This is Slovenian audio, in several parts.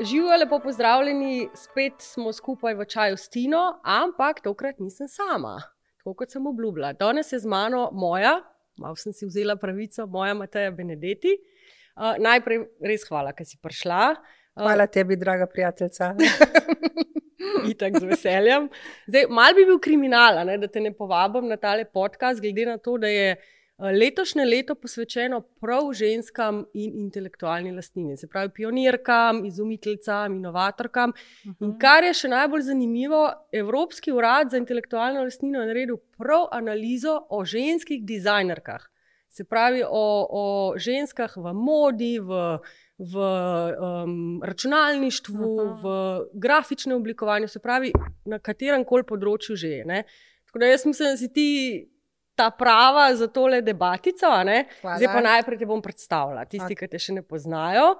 Živijo lepo pozdravljeni, spet smo skupaj v čaju s Tino, ampak tokrat nisem sama, tako kot sem obljubila. Danes je z mano moja, malo sem si vzela pravico, moja Mateja Benedetti. Uh, najprej res hvala, ker si prišla. Uh, hvala tebi, draga prijateljica. Itak z veseljem. Zdaj, mal bi bil kriminal, ne, da te ne povabim na tale podcast, glede na to, da je. Letošnje leto posvečeno prav ženskam in intelektualni lastnini, se pravi pionirkam, izumiteljicam, inovatorkam. Uh -huh. In mhm. kar je še najbolj zanimivo, Evropski urad za intelektualno lastnino je naredil prav analizo o ženskih dizajnerkah, se pravi o, o ženskah v modi, v, v um, računalništvu, uh -huh. v grafičnem oblikovanju, se pravi na katerem koli področju že je. Tako da jaz mislim, da si ti ta prava za tole debatico. Zdaj pa najprej te bom predstavila, tisti, ki te še ne poznajo.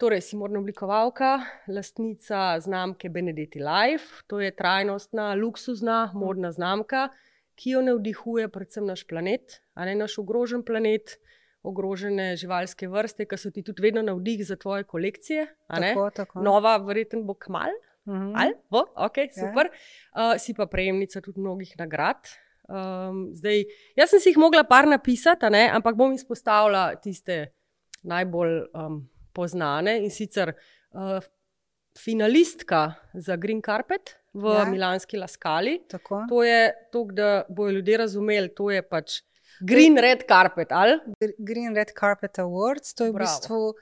Torej, si morna oblikovalka, lastnica znamke Benedetti Life, to je trajnostna, luksuzna, modna znamka, ki jo navdihuje predvsem naš planet, a ne naš ogrožen planet, ogrožene živalske vrste, ki so ti tudi vedno navdih za tvoje kolekcije. Tako, tako. Nova, verjetno bo kmal. Uh -huh. Ali bo, ok, super. Ja. Uh, si pa prejemnica tudi mnogih nagrad, Um, zdaj, jaz sem si jih mogla par napisati, ne, ampak bom izpostavila tiste najbolj um, znane in sicer uh, finalistka za Green Carpet v ja. Milanski Laskali. Tako. To je to, da bodo ljudje razumeli, to je pač Green Red Carpet. Ali? Green Red Carpet Awards, to je Bravo. v bistvu.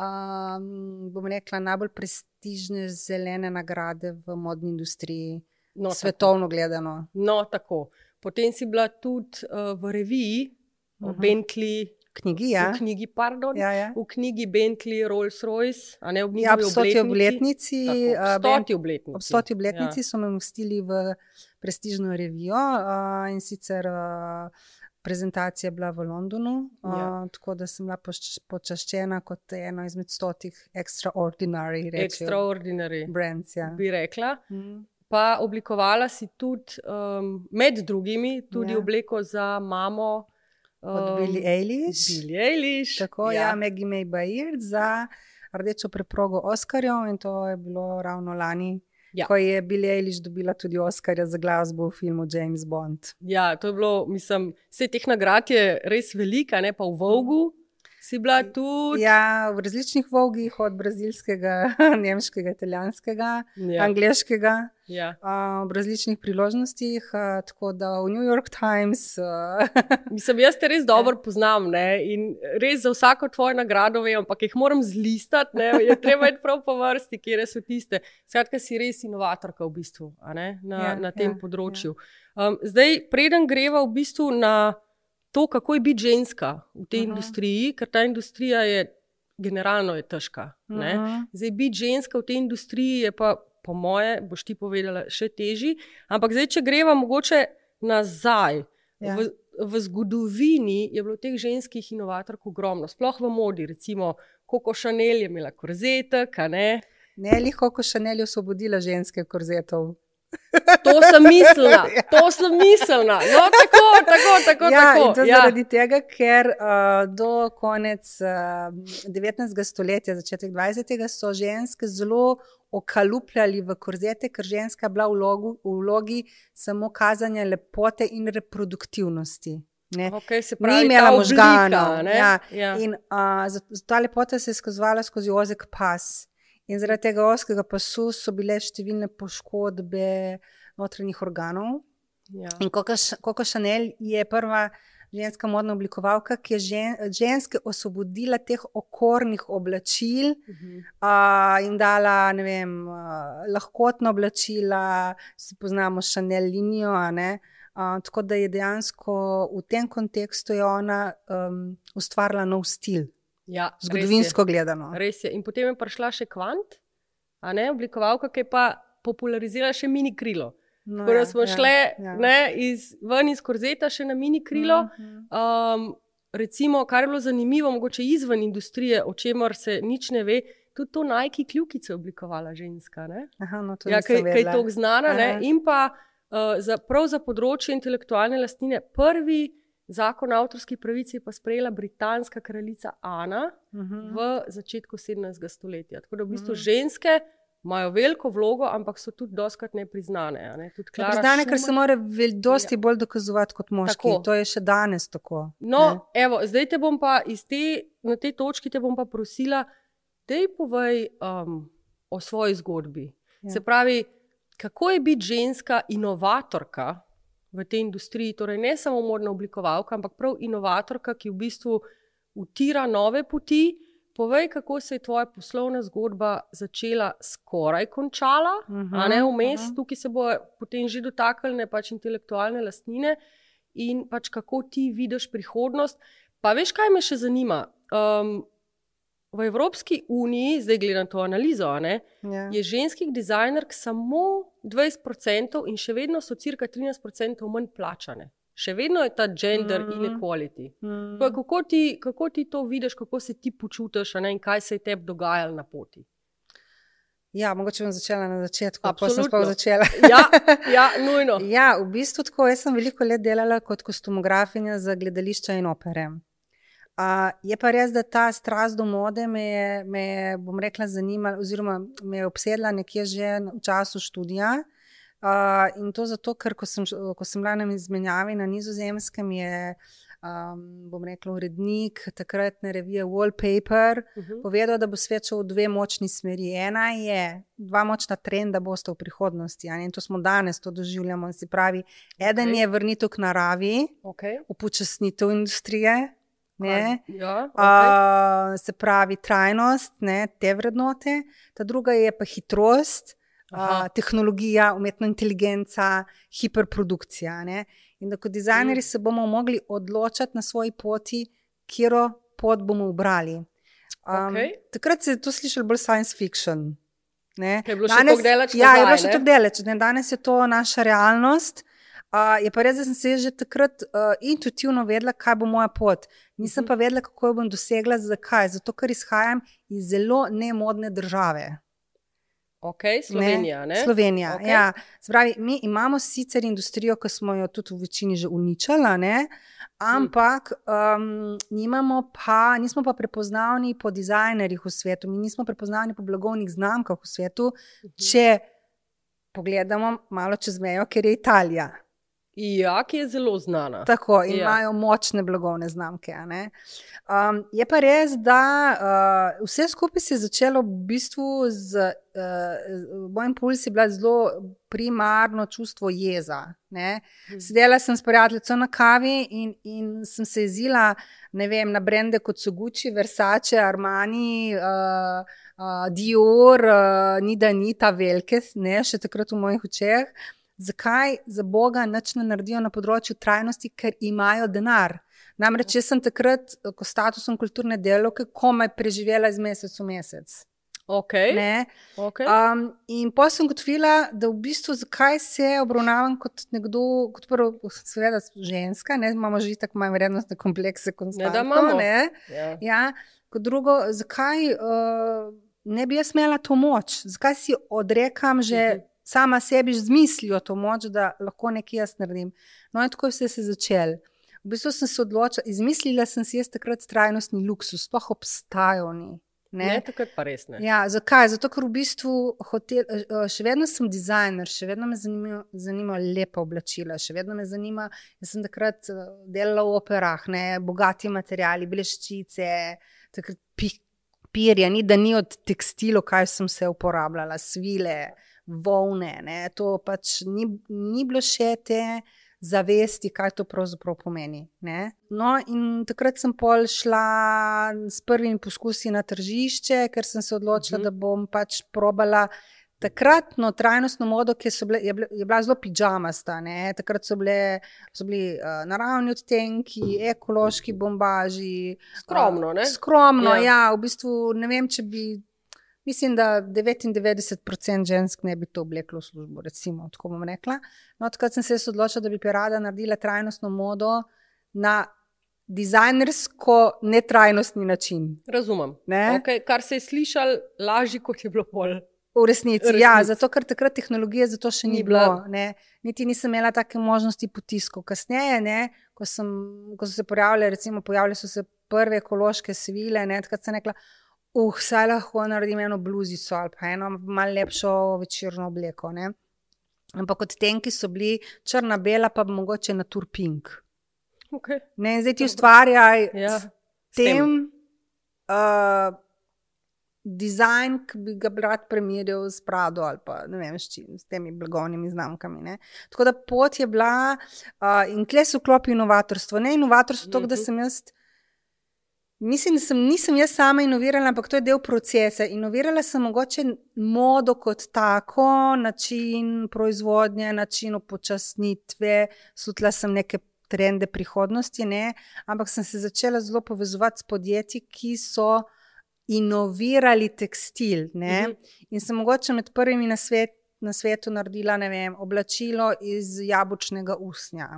Um, bom rekla, najbolj prestižne zelene nagrade v modni industriji, no, svetovno tako. gledano. No, tako. Potem si bila tudi uh, v reviji, uh -huh. Bentley. Knjigi, ja. V knjigi, pardon, ja, ja. v knjigi Bentley, Rolls Royce, a ne v knjigi. Ja, ob stoti obletnici. Stoti obletnici. Ob stoti obletnici ja. so me ustili v prestižno revijo uh, in sicer. Uh, Prezentacija je bila v Londonu, ja. uh, tako da sem bila počaščena kot ena izmed stotih extraordinary, extraordinary. brands. Ja. Bi rekla. Mm pa oblikovala si tudi, um, med drugimi, tudi ja. obleko za mamo. Um, Od Billy Eilish. Billy Eilish. Tako je, ja. ja, Maggie May Bayard za rdečo preprogo Oscarjev in to je bilo ravno lani. Ja. Ko je Billy Eilish dobila tudi Oscarja za glasbo v filmu James Bond. Ja, to je bilo, mislim, vse teh nagrad je res velika, ne pa v Vogu. Si bila tudi? Ja, v različnih vogih, od brazilskega, nemškega, italijanskega, ja. angliškega, ja. uh, v različnih priložnostih. Uh, tako da v New York Times. Uh, Mislim, jaz te res dobro ja. poznam ne? in res za vsako tvojo nagrado vem, ampak jih moram zlistati. Ne? Je treba iti prav po vrsti, kje so tiste. Skratka, si res inovatorka v bistvu na, ja, na tem ja, področju. Ja. Um, zdaj, preden greva v bistvu na to, kako je biti ženska v tej uh -huh. industriji, ker ta industrija je generalno je težka. Uh -huh. Zdaj, biti ženska v tej industriji je pa, po moje, boš ti povedala, še težji. Ampak zdaj, če greva mogoče nazaj. Ja. V, v zgodovini je bilo teh ženskih inovatork ogromno, sploh v modi, recimo Koko Šanel je imela korzetek. Ne, ne ali Koko Šanel je osvobodila ženske korzetov. To sem mislila, to sem mislila. No, tako, tako, tako. Ja, tako. To ja. Zaradi tega, ker uh, do konec uh, 19. stoletja, začetek 20. so ženske zelo okalupljali v korzete, ker ženska bila v, logu, v vlogi samo kazanja lepote in reproduktivnosti. Okay, pravi, Ni imela možganov. Ja. Ja. In uh, ta lepota se je skazovala skozi ozek pas. In zaradi tega oskega pasu so bile številne poškodbe notranjih organov. Ja. In Koko Šanel je prva ženska modna oblikovalka, ki je žen, ženske osvobodila teh okornih oblačil uh -huh. uh, in dala vem, uh, lahkotno oblačila, si poznamo Šanel linijo. Uh, tako da je dejansko v tem kontekstu ona um, ustvarila nov stil. Ja, zgodovinsko res gledano. Res je. In potem je prišla še kvant, ne oblikovalka, ki je pa popularizirala še mini krilo. No, ja, smo ja, šli ja. ne, iz, ven iz korzeta še na mini krilo. Um, recimo, kar je bilo zanimivo, mogoče izven industrije, o čemer se nič ne ve. Tudi to najki kljukice oblikovala ženska. Aha, no, ja, kaj, kaj je to znano. In pa uh, za, prav za področje intelektualne lastnine, prvi zakon o avtorski pravici je pa sprejela britanska kraljica Ana uh Mhm. -huh. v začetku 17. stoletja. Tako da v bistvu uh -huh. ženske imajo veliko vlogo, ampak so tudi doskrat nepriznane. Ne? Tudi Klara Priznane, ker se mora dosti bolj dokazovati kot moški. Tako. To je še danes tako. ne. No, evo, zdaj te bom pa te, na tej točki te bom pa prosila, da ji povej um, o svoji zgodbi. Ja. Ja. Se pravi, kako je biti ženska inovatorka v tej industriji, torej ne samo modna oblikovalka, ampak prav inovatorka, ki v bistvu utira nove poti. Povej, kako se je tvoja poslovna zgodba začela, skoraj končala, uh Mhm, -huh, a ne vmes, uh mhm. -huh. tukaj se bo potem že dotaknile pač intelektualne lastnine in pač kako ti vidiš prihodnost. Pa veš, kaj me še zanima? Um, v Evropski uniji, zdaj gledam to analizo, ne, Ja. je ženskih dizajnerk samo 20% in še vedno so cirka 13% manj plačane. Še vedno je ta gender mm. inequality. Mm. Pa Kako ti, kako ti to vidiš, kako se ti počutiš, ne, in kaj se je tebi dogajalo na poti? Ja, mogoče bom začela na začetku, pa sem pa začela. Ja, ja nujno. Ja, v bistvu tako. Jaz sem veliko let delala kot kostumografinja za gledališča in opere. Uh, je pa res, da ta strast do mode me je, me je, bom rekla, zanimala, oziroma me je obsedla nekje že v času študija. Uh, in to zato, ker ko sem, ko sem bila na izmenjavi na nizozemskem, je, um, bom rekla, urednik takratne revije Wallpaper Uh -huh. povedal, da bo svet šel v dve močni smeri. Ena je, dva močna trenda bosta v prihodnosti. a ne, In to smo danes, to doživljamo. Se pravi, eden Okej. je vrnitev k naravi, Okay. upočasnitev industrije. Ne, Ja, okay. uh, se pravi, trajnost, ne, te vrednote, ta druga je pa hitrost, Aha. uh, tehnologija, umetna inteligenca, hiperprodukcija. Ne. In da kot dizajnerji Mm. se bomo mogli odločiti na svoji poti, katero pot bomo ubrali. Um, Okej. Takrat se je to slišalo bolj science fiction. Ne. Je bilo še tako daleč Ja, je bilo nazaj, še tako daleč. Ne. Danes je to naša realnost. Uh, je pa res, da sem se že takrat uh, intuitivno vedela, kaj bo moja pot. Nisem Mhm. pa vedela, kako jo bom dosegla. Zakaj? Zato, ker izhajam iz zelo nemodne države. Okay, Slovenija. Ne? Slovenija. Okej. Ja. Spravi, mi imamo sicer industrijo, ki smo jo tudi v večini že uničili, ne? ampak um, nimamo pa, nismo pa prepoznavni po dizajnerjih v svetu, mi nismo prepoznavni po blagovnih znamkah v svetu, Mhm. če pogledamo malo čez mejo, ker je Italija. Ja, ki je zelo znana. Tako, Ja. imajo močne blagovne znamke. Um, je pa res, da uh, vse skupaj se je začelo v bistvu z uh, mojim pulsom, bila zelo primarno čustvo jeza. Ne. Mhm. Sedela sem s prijateljico na kavi in, in sem se jezila vem, na brende kot so Gucci, Versace, Armani. Uh, Uh, Dior, uh, ni da ni ta velike, ne še takrat v mojih očeh. Zakaj za Boga nič ne naredijo na področju trajnosti, ker imajo denar. Namreč jaz sem takrat, ko statusom kulturne delovke, komaj preživela iz meseca v mesec. Okay. Ne? Okay. Um, in pa sem gotovila, da v bistvu zakaj se obravnavam kot nekdo, kot prvo, seveda ženska, ne imamo že tako manj vrednostne komplekse, kot Ne, da imamo. Ne? ja. Ja, kot drugo, zakaj uh, ne bi jaz imela to moč? Zakaj si odrekam že Mhm. Sama sebi z mislijo to moč, da lahko nekaj jaz naredim? No, in tako je vse se začelo. V bistvu sem se odločila, izmislila sem si jaz takrat trajnostni luksus, sploh obstajajo ni. Ne? Ne? takrat pa res ne. Ja, zakaj? Zato, ker v bistvu hotel, eh, še vedno sem dizajner, še vedno me zanimajo, zanimajo lepa oblačila, še vedno me zanima. Jaz sem takrat eh, delala v operah, ne, bogati materiali, bleščice, takrat pi, pirja, ni da ni od tekstilov, kaj sem se uporabljala, svile, volne. Ne, to pač ni, ni bilo še te zavesti, kaj to pravzaprav pomeni. Ne? No, in takrat sem pol šla s prvimi poskusi na tržišče, ker sem se odločila, uh -huh. da bom pač probala. Takratno trajnostno modo, ki so bile, je, bila, je bila zelo pižamasta. Ne? Takrat so, bile, so bili uh, naravni odtenki, ekološki bombaži. Skromno, ne? Uh, skromno, ja. ja. V bistvu ne vem, če bi. Mislim, da 99% žensk ne bi to obleklo v službo, recimo, tako bom rekla. No, takrat sem se odločila, da bi rada naredila trajnostno modo na dizajnersko netrajnostni način. Razumem. Ne? Okay, kar se je slišal, lažje kot je bilo pol V resnici, V ja, zato ker takrat tehnologije za to še ni, Ni bilo. bila. Ne. Niti nisem imela take možnosti potiskov. Kasneje, ne, ko, sem, ko so se pojavljale, recimo, pojavljale so se prve ekološke svile, ne, takrat sem rekla, uh, saj lahko naredim eno bluzico ali pa eno malo lepšo večerno obleko. Ne. Ampak od tenki so bili črna, bela, pa mogoče na turpink. Okay. Ne, zdaj ti ustvarjaj Ja, s tem. tem uh, dizajn, ki bi ga rad primerjal s Prado ali pa ne vem, s, čim, s temi blagovnimi znamkami. Ne. Tako da pot je bila uh, in kle se vklopi inovatorstvo. Ne inovatorstvo, to, da Mhm. sem jaz. Mislim, da sem, nisem jaz sama inovirala, ampak to je del procesa. Inovirala sem mogoče modo kot tako, način proizvodnje, način upočasnitve, slutila sem neke trende prihodnosti, ne? ampak sem se začela zelo povezovati s podjetji, ki so inovirali tekstil. Ne? Mhm. In sem mogoče med prvimi na, svet, na svetu naredila vem, oblačilo iz jabolčnega usnja.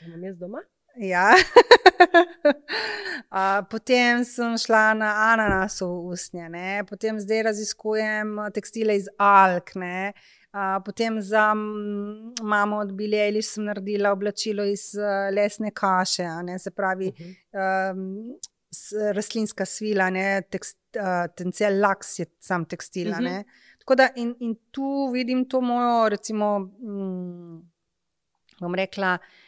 Ga imam jaz doma? Ja. A, potem sem šla na ananasov usnje, ne? potem zdaj raziskujem tekstile iz alk. Ne? A, potem za mamo od Bileli sem naredila oblačilo iz a, lesne kaše, ne? se pravi Uh -huh. um, s, rastlinska svila, ne? tekst, uh, tencel laks je sam tekstil. a Mhm. ne. Tako da in, in tu vidim to mojo, recimo, mm, bom rekla, uh,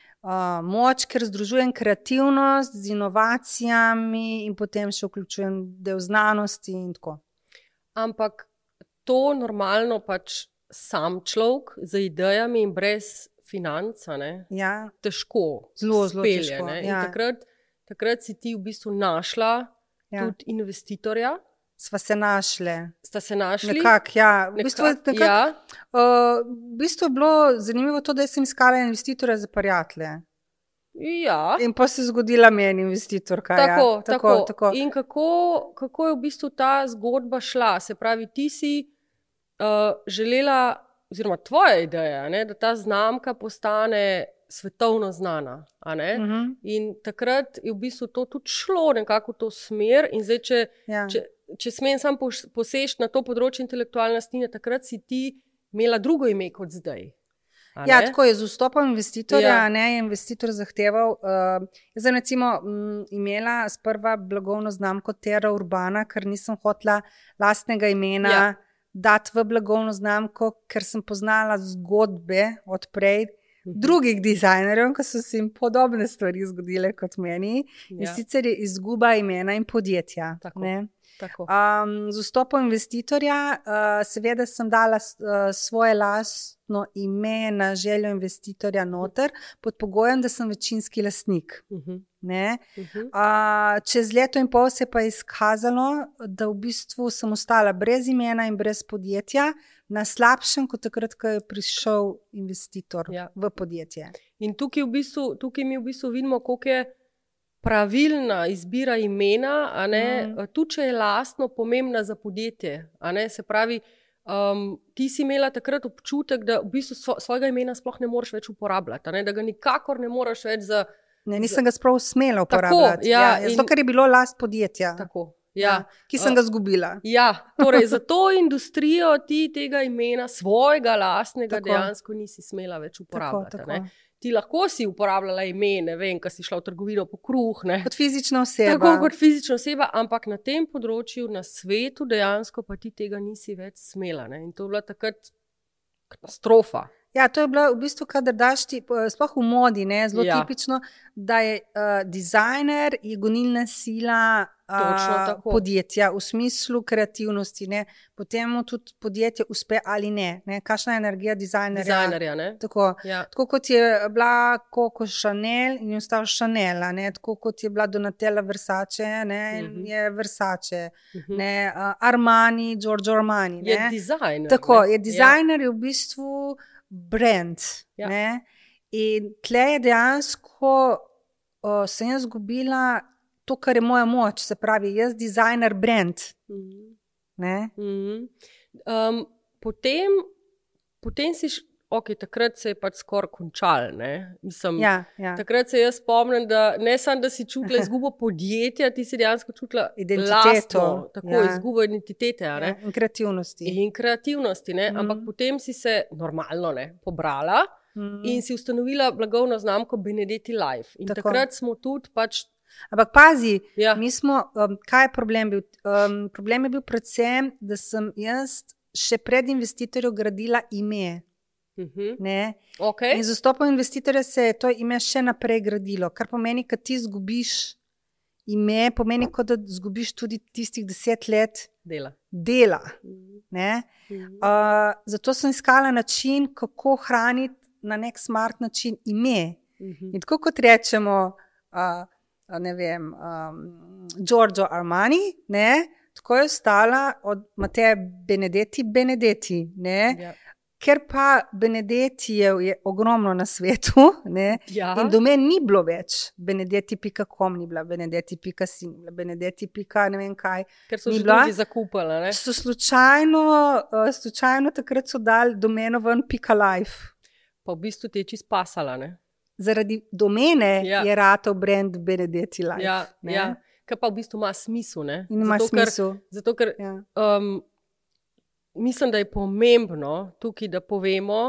moč, ker združujem kreativnost z inovacijami in potem še vključujem del znanosti in tako. Ampak to normalno pač sam človek z idejami in brez financa ne, Ja, težko Zelo, zelo spelje, težko, ne. In ja. Takrat, takrat si ti v bistvu našla ja. tudi investitorja, Sva se našle. sta se našli. Nekako, ja. V bistvu, Nekak- nekak, ja, uh, v bistvu je bilo zanimivo to, da sem iskala investitorja za prijatelje. ja. In pa se je zgodila meni investitorka. Tako, ja. tako, tako. In kako, kako je v bistvu ta zgodba šla? Se pravi, ti si uh, želela, oziroma tvoja ideja, ne, da ta znamka postane svetovno znana. Uh -huh. In takrat je v bistvu to tudi šlo nekako v to smer. In zdaj, če, ja. če, če smem sam poseči na to področje intelektualne lastnine, takrat si ti imela drugo ime kot zdaj. Ja, tako je z vstopom investitorja. Ja. Ne, investitor zahteval. Uh, jaz sem recimo m, imela sprva blagovno znamko Terra Urbana, ker nisem hotela lastnega imena ja. dati v blagovno znamko, ker sem poznala zgodbe odprej. Drugih dizajnerjev, ki so se jim podobne stvari zgodile kot meni, ja. in sicer je izguba imena in podjetja. Tako. ne. tako. Um, z vstopom investitorja, uh, seveda, sem dala uh, svoje lastno ime na željo investitorja noter, pod pogojem, da sem večinski lastnik. Mhm, Ne? mhm. Uh, čez leto in pol se je pa izkazalo, da v bistvu sem ostala brez imena in brez podjetja, na slabšem, kot takrat, ko je prišel investitor Ja. v podjetje. In tukaj, v bistvu, tukaj mi v bistvu vidimo, kako je pravilna izbira imena, a ne, Mhm. tudi če je lastno pomembna za podjetje. a. Se pravi, um, ti si imela takrat občutek, da v bistvu svo, svojega imena sploh ne moreš več uporabljati, a ne, da ga nikakor ne moreš več za Ne, nisem ga sploh smela uporabljati. ja, ja, in- zato, ker je bilo last podjetja, tako. Ja. ki sem ga izgubila. Ja, torej za to industrijo ti tega imena, svojega lastnega, Tako. dejansko nisi smela več uporabljati. Tako, tako. Ti lahko si uporabljala ime, ne vem, ko si šla v trgovino po kruh. Ne. Kot fizična oseba. Tako kot fizična oseba, ampak na tem področju, na svetu, dejansko pa ti tega nisi več smela. Ne? In to je bila takrat katastrofa. Ja, to je bilo v bistvu, kadar daš ti, sploh v modi, ne, zelo Ja. ja. tipično, da je uh, dizajner je gonilna sila uh, podjetja v smislu kreativnosti. Ne. Potem mu tudi podjetje uspe ali ne. ne. Kakšna je energija dizajnerja? Dizajnerja. Ne? Tako, Ja. tako kot je bila Coco Chanel in je ostal Chanel, a ne? tako kot je bila Donatella Versace, ne, in Mhm. je Versace, Mhm. ne, uh, Armani, Giorgio Armani. Je ne. dizajner. Tako ne. je dizajner je v bistvu brand. Ja. Ja. In tle je dejansko, uh, sem jaz izgubila to, kar je moja moč, se pravi, jaz dizajner brand. Ja. Mhm. Ne? Mhm. Um, potem, potem si ok, takrat se je pač skoraj končal. Mislim, Ja, ja. Takrat se jaz spomnim, da ne samo, da si čutila izgubo podjetja, ti si dejansko čutila Identiteto, tako ja. izgubo identitete ne, Ja, in kreativnosti. in kreativnosti. Ne, Mhm. ampak potem si se normalno ne, pobrala Mhm. in si ustanovila blagovno znamko Benedetti Life. In Tako. takrat smo tudi pač. Ampak pazi, Ja, mi smo, um, kaj je problem bil? Um, problem je bil predvsem, da sem jaz še pred investitorjem gradila ime. Uh -huh. Ne? okay. In z vstopom investitorja se je to ime še naprej gradilo, kar pomeni, da ti izgubiš ime, pomeni, kot da izgubiš tudi tistih deset let dela. dela. Ne? Mhm. Uh, zato sem iskala način, kako hraniti na nek smart način ime. Mhm. In tako kot rečemo, uh, ne vem, um, Giorgio Armani, ne, tako je ostala od Mateja Benedetti, Benedetti. Ne, Ja. Ker pa Benedettijev je ogromno na svetu. Ne, Ja. In do meni ni bilo več, benedetti.com ni bila, benedetti.si ni bila, benedetti. ne vem kaj. Ker so že bila. drugi zakupali. ne. So slučajno, uh, slučajno takrat so dali domeno ven, life. Pa v bistvu te čist pasala. Ne? Zaradi domene Ja. je ratov brand Benedetti Life. Ja, ne. ja. Kar pa v bistvu ima smisel. Ne? In ima zato, ker, smisel. zato, ker Ja. um, mislim, da je pomembno tukaj, da povemo,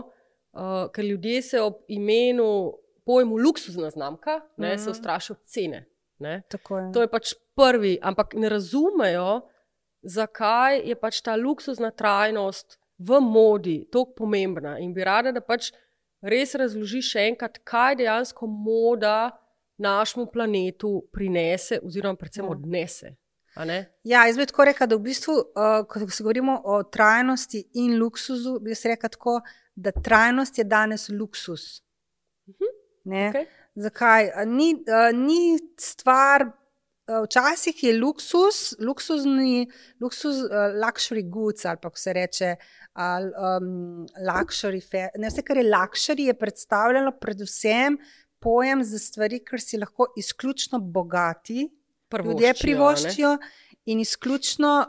uh, ker ljudje se ob imenu, pojmu luksuzna znamka, ne, Mhm. se ustrašijo cene. Je. To je pač prvi, ampak ne razumejo, zakaj je pač ta luksuzna trajnost v modi tako pomembna. In bi rada, da pač res razložiš še enkrat, kaj dejansko moda našemu planetu prinese, oziroma predvsem Ja. odnese. Ja, jaz bi tako rekel, da v bistvu, uh, ko se govorimo o trajnosti in luksuzu, bi se rekel tako, da trajnost je danes luksus. Ne? Okej. Zakaj? A Ni, uh, ni stvar. uh, Včasih je luksus, luksuzni, luksuz, uh, luxury goods, ali pa kako se reče, ali um, luxury, fa- ne vse, kar je luxury, je predstavljalo predvsem pojem za stvari, ker si lahko izključno bogati, ljudje privoščijo in izključno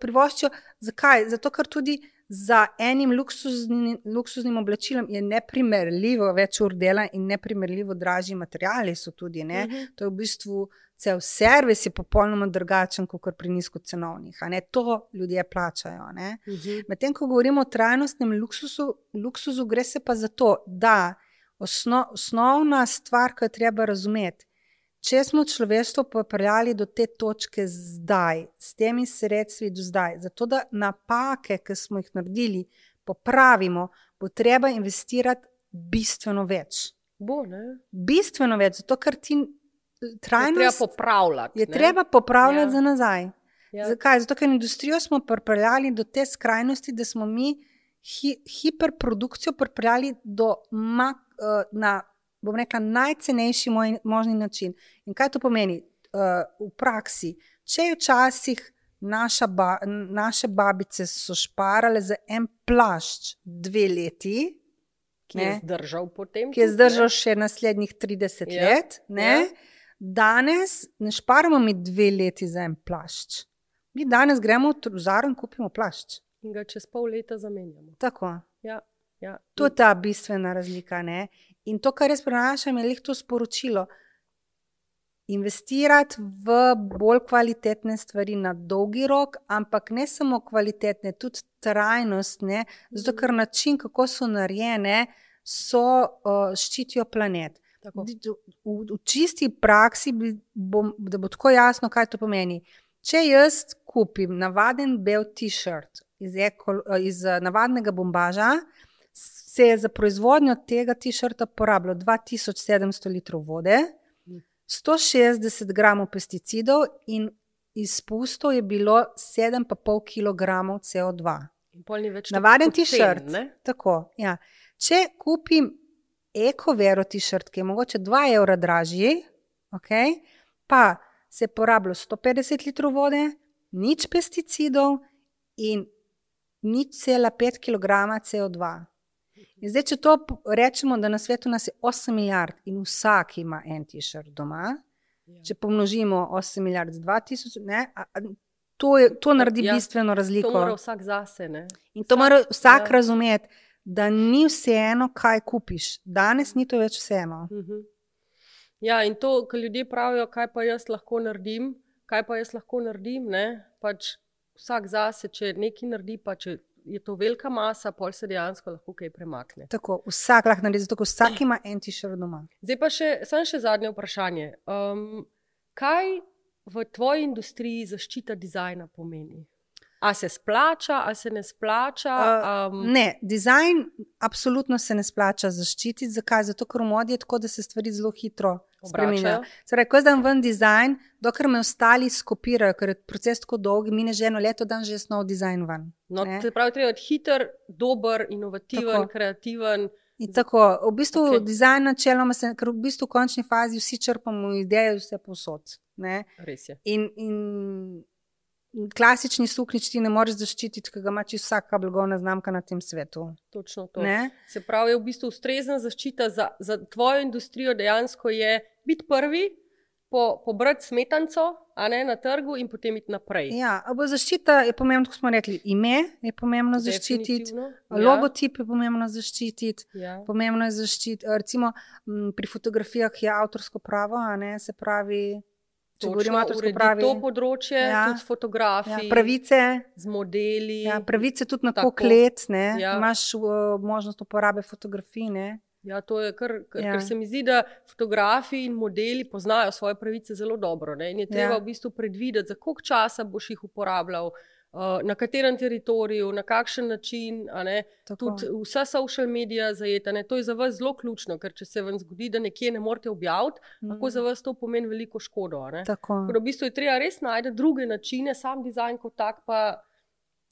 privoščijo. Zakaj? Zato, ker tudi za enim luksuznim, luksuznim oblačilom je neprimerljivo več ur dela in neprimerljivo dražji materiali so tudi. Ne? Mhm. To je v bistvu cel servis, je popolnoma drugačen kot pri nizkocenovnih. ne. To ljudje plačajo. Ne? Mhm. Medtem ko govorimo o trajnostnem luksusu, luksuzu, gre se pa za to, da osno, osnovna stvar, ki jo treba razumeti, če smo človeštvo pripeljali do te točke zdaj, s temi sredstvi do zdaj, zato da napake, ki smo jih naredili, popravimo, bo treba investirati bistveno več. Bo, ne? Bistveno več, zato ker ti Je treba popravljati. je ne? treba popravljati Ja. za nazaj. Ja. Zakaj? Zato, ker industrijo smo pripeljali do te skrajnosti, da smo mi hi, hiperprodukcijo pripeljali do mak, uh, na, bom rekla, najcenejši moj, možni način. In kaj to pomeni uh, v praksi? Če je včasih naša ba, naše babice so šparale za en plašč dve leti, Ki je ne, zdržal potem. ki je zdržal ne? še naslednjih 30 Ja, let. Ne? ja. Danes ne šparamo mi dve leti za en plašč. Mi danes gremo v truzar in kupimo plašč. In ga čez pol leta zamenjamo. Tako. Ja, ja. To je ta bistvena razlika. Ne? In to, kar jaz prenašam, je lehto sporočilo. Investirati v bolj kvalitetne stvari na dolgi rok, ampak ne samo kvalitetne, tudi trajnostne, zato ker način, kako so narejene, so uh, ščitijo planet. Tako. V, v čisti praksi, bom, da bo tako jasno, kaj to pomeni. Če jaz kupim navaden bel t-shirt iz, eko, iz navadnega bombaža, se je za proizvodnjo tega t-shirta porabilo 2700 litrov vode, 160 gramov pesticidov in izpustov je bilo 7,5 kg CO2. In pol ni več tako Navaden ne? Tako, ja. Če kupim ekovero t-shirt, ki je mogoče 2 evra dražji, okay, pa se je porabilo 150 litrov vode, nič pesticidov in nič cela 5 kg CO2. In zdaj, če to rečemo, da na svetu nas je 8 milijard in vsak ima en t-shirt doma, Ja. če pomnožimo 8 milijard z 2000, ne, a, a, to, je, to naredi Ja, bistveno razliko. To mora vsak zase. Ne? In to Vsak- mora vsak ja. razumeti. da ni vseeno, kaj kupiš. Danes ni to več vseeno. Mhm. Ja, in to, kar ljudje pravijo, kaj pa jaz lahko naredim, kaj pa jaz lahko naredim. Ne? Pač vsak zase, če nekaj naredi, pa če je to velika masa, pol se dejansko lahko kaj premakne. Tako, vsak lahko naredi, ker vsak ima en tišer doma. Zdaj pa še, samo še zadnje vprašanje. Um, kaj v tvoji industriji zaščita dizajna pomeni? A se splača, a se ne splača? Um, Ne, dizajn absolutno se ne splača zaščititi. Zakaj? Zato, ker v modi je tako, da se stvari zelo hitro Obračajo. Torej, ko zdaj ven dizajn, dokler me ostali skopirajo, ker je proces tako dolg, mine že eno leto, dan že snov dizajn ven. no, ne. se pravi, treba biti hiter, dober, inovativen, Tako. kreativen. In tako, v bistvu okay. dizajn načeloma se, ker v bistvu v končni fazi vsi črpamo ideje, vse posod. Ne? Res je. In, in klasični suknič ti ne moreš zaščititi, ker ga ima čisto vsaka blagovna znamka na tem svetu. Točno to. Ne? Se pravi, je v bistvu ustrezna zaščita za, za tvojo industrijo dejansko je biti prvi, po, pobrati smetanco a ne, na trgu in potem iti naprej. Ja, zaščita je pomembno, kot smo rekli, ime je pomembno zaščititi, Definitivno. logotip je pomembno zaščititi. Ja. Pomembno je zaščititi, recimo m, pri fotografijah je avtorsko pravo, a ne se pravi. Če Točno, govorimo o avtorsko uredi pravi, to področje, ja. Ja. tudi s fotografiji, ja, pravice, z modeli. ja, pravice tudi na Tako. let, ne, Ja. imaš uh, možnost uporabe fotografij. Ne. Ja, to je kar, kar, Ja. ker se mi zdi, da fotografi in modeli poznajo svoje pravice zelo dobro. Ne? In je treba Ja. v bistvu predvideti, za koliko časa boš jih uporabljal, uh, na katerem teritoriju, na kakšen način. Tudi vsa social medija zajeta. Ne? To je za vas zelo ključno, ker če se vam zgodi, da nekje ne morete objaviti, mm. lahko za vas to pomeni veliko škodo. da v bistvu je treba res najti druge načine, sam dizajn kot tak pa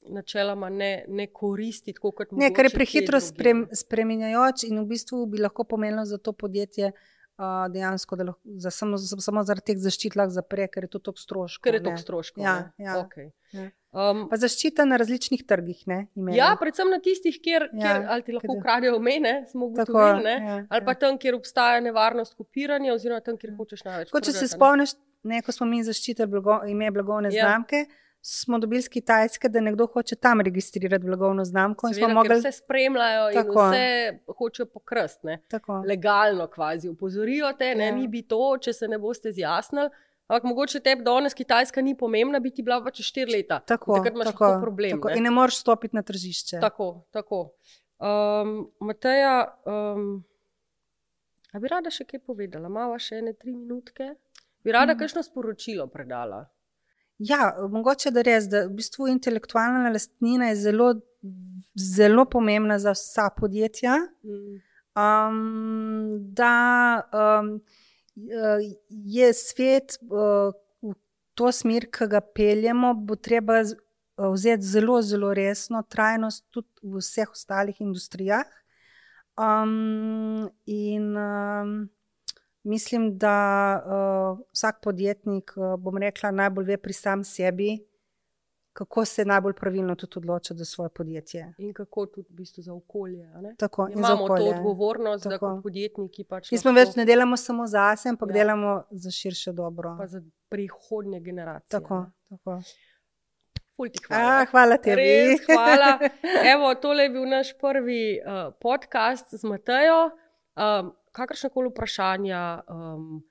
načeloma ne, ne koristi tako kot Ne, ker je prehitro sprem, spremenjajoč in v bistvu bi lahko pomenilo za to podjetje uh, dejansko, da lahko, za, samo, samo zaradi teh zaščit lahko zapre, ker je to tako stroško. Ker je ne. to stroško. Ja, ne. ja. Okay. Ja. Um, Pa zaščita na različnih trgih. Ne, imeli. ja, predvsem na tistih, kjer, Ja, kjer ali ti lahko ukradejo mene, smo ugotovili, ne, ja, ali pa ja. tam, kjer obstaja nevarnost kopiranja, oziroma tam, kjer hočeš največ. Tako, če se spomniš, ne, ko smo mi zaščitili blago, ime blagovne Ja. znamke, smo dobili z Kitajske, da nekdo hoče tam registrirati blagovno znamko. Seveda, mogli- vse spremljajo Tako. in vse hočejo pokrst. Ne. Tako. Legalno, kvazi, opozorijo te, ne, Ja. mi bi to, če se ne boste zjasnili. Ampak mogoče tebi danes Kitajska ni pomembna, bi ti bila pa čez štiri leta. Tako, Takrat imaš tako, problem. tako. ne. In ne moreš stopiti na tržišče. Tako, tako. Um, Mateja, um, a bi rada še kaj povedala? Mava še ene tri minutke? Bi rada Mm. kakšno sporočilo predala? Ja, mogoče da res, da v bistvu intelektualna lastnina je zelo, zelo pomembna za vsa podjetja. Mm. Um, da um, je svet v to smer, ki ga peljemo, bo treba vzeti zelo, zelo resno trajnost tudi v vseh ostalih industrijah. Um, in um, mislim, da uh, vsak podjetnik, uh, bom rekla, najbolj ve pri sam sebi, kako se najbolj pravilno tudi odloča za svoje podjetje. In kako tudi v bistvu za okolje? Tako, za Imamo to okolje. odgovornost, da Tako. kot podjetniki pač. Mi smo več ne delamo samo za sebe, ampak Ja. ja. delamo za širše dobro. Pa za prihodnje generacije. Tako, ne. tako. Ti hvala. A, hvala tebi. Res, hvala. Evo, tole je bil naš prvi uh, podcast z Matejo. Um, Kakršne koli vprašanja, um,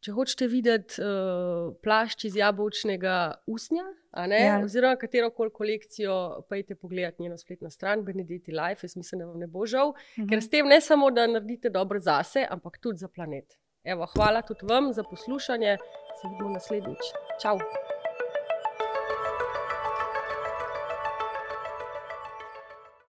če hočete videti uh, plašč iz jabolčnega usnja, Ja. oziroma katero koli kolekcijo, pejte pogledat njeno spletno stran, Benediti Life, jaz mislim, da vam ne bo žal, Mhm. ker s tem ne samo, da naredite dobro zase, ampak tudi za planet. Evo, hvala tudi vam za poslušanje, se vidimo naslednjič. Čau!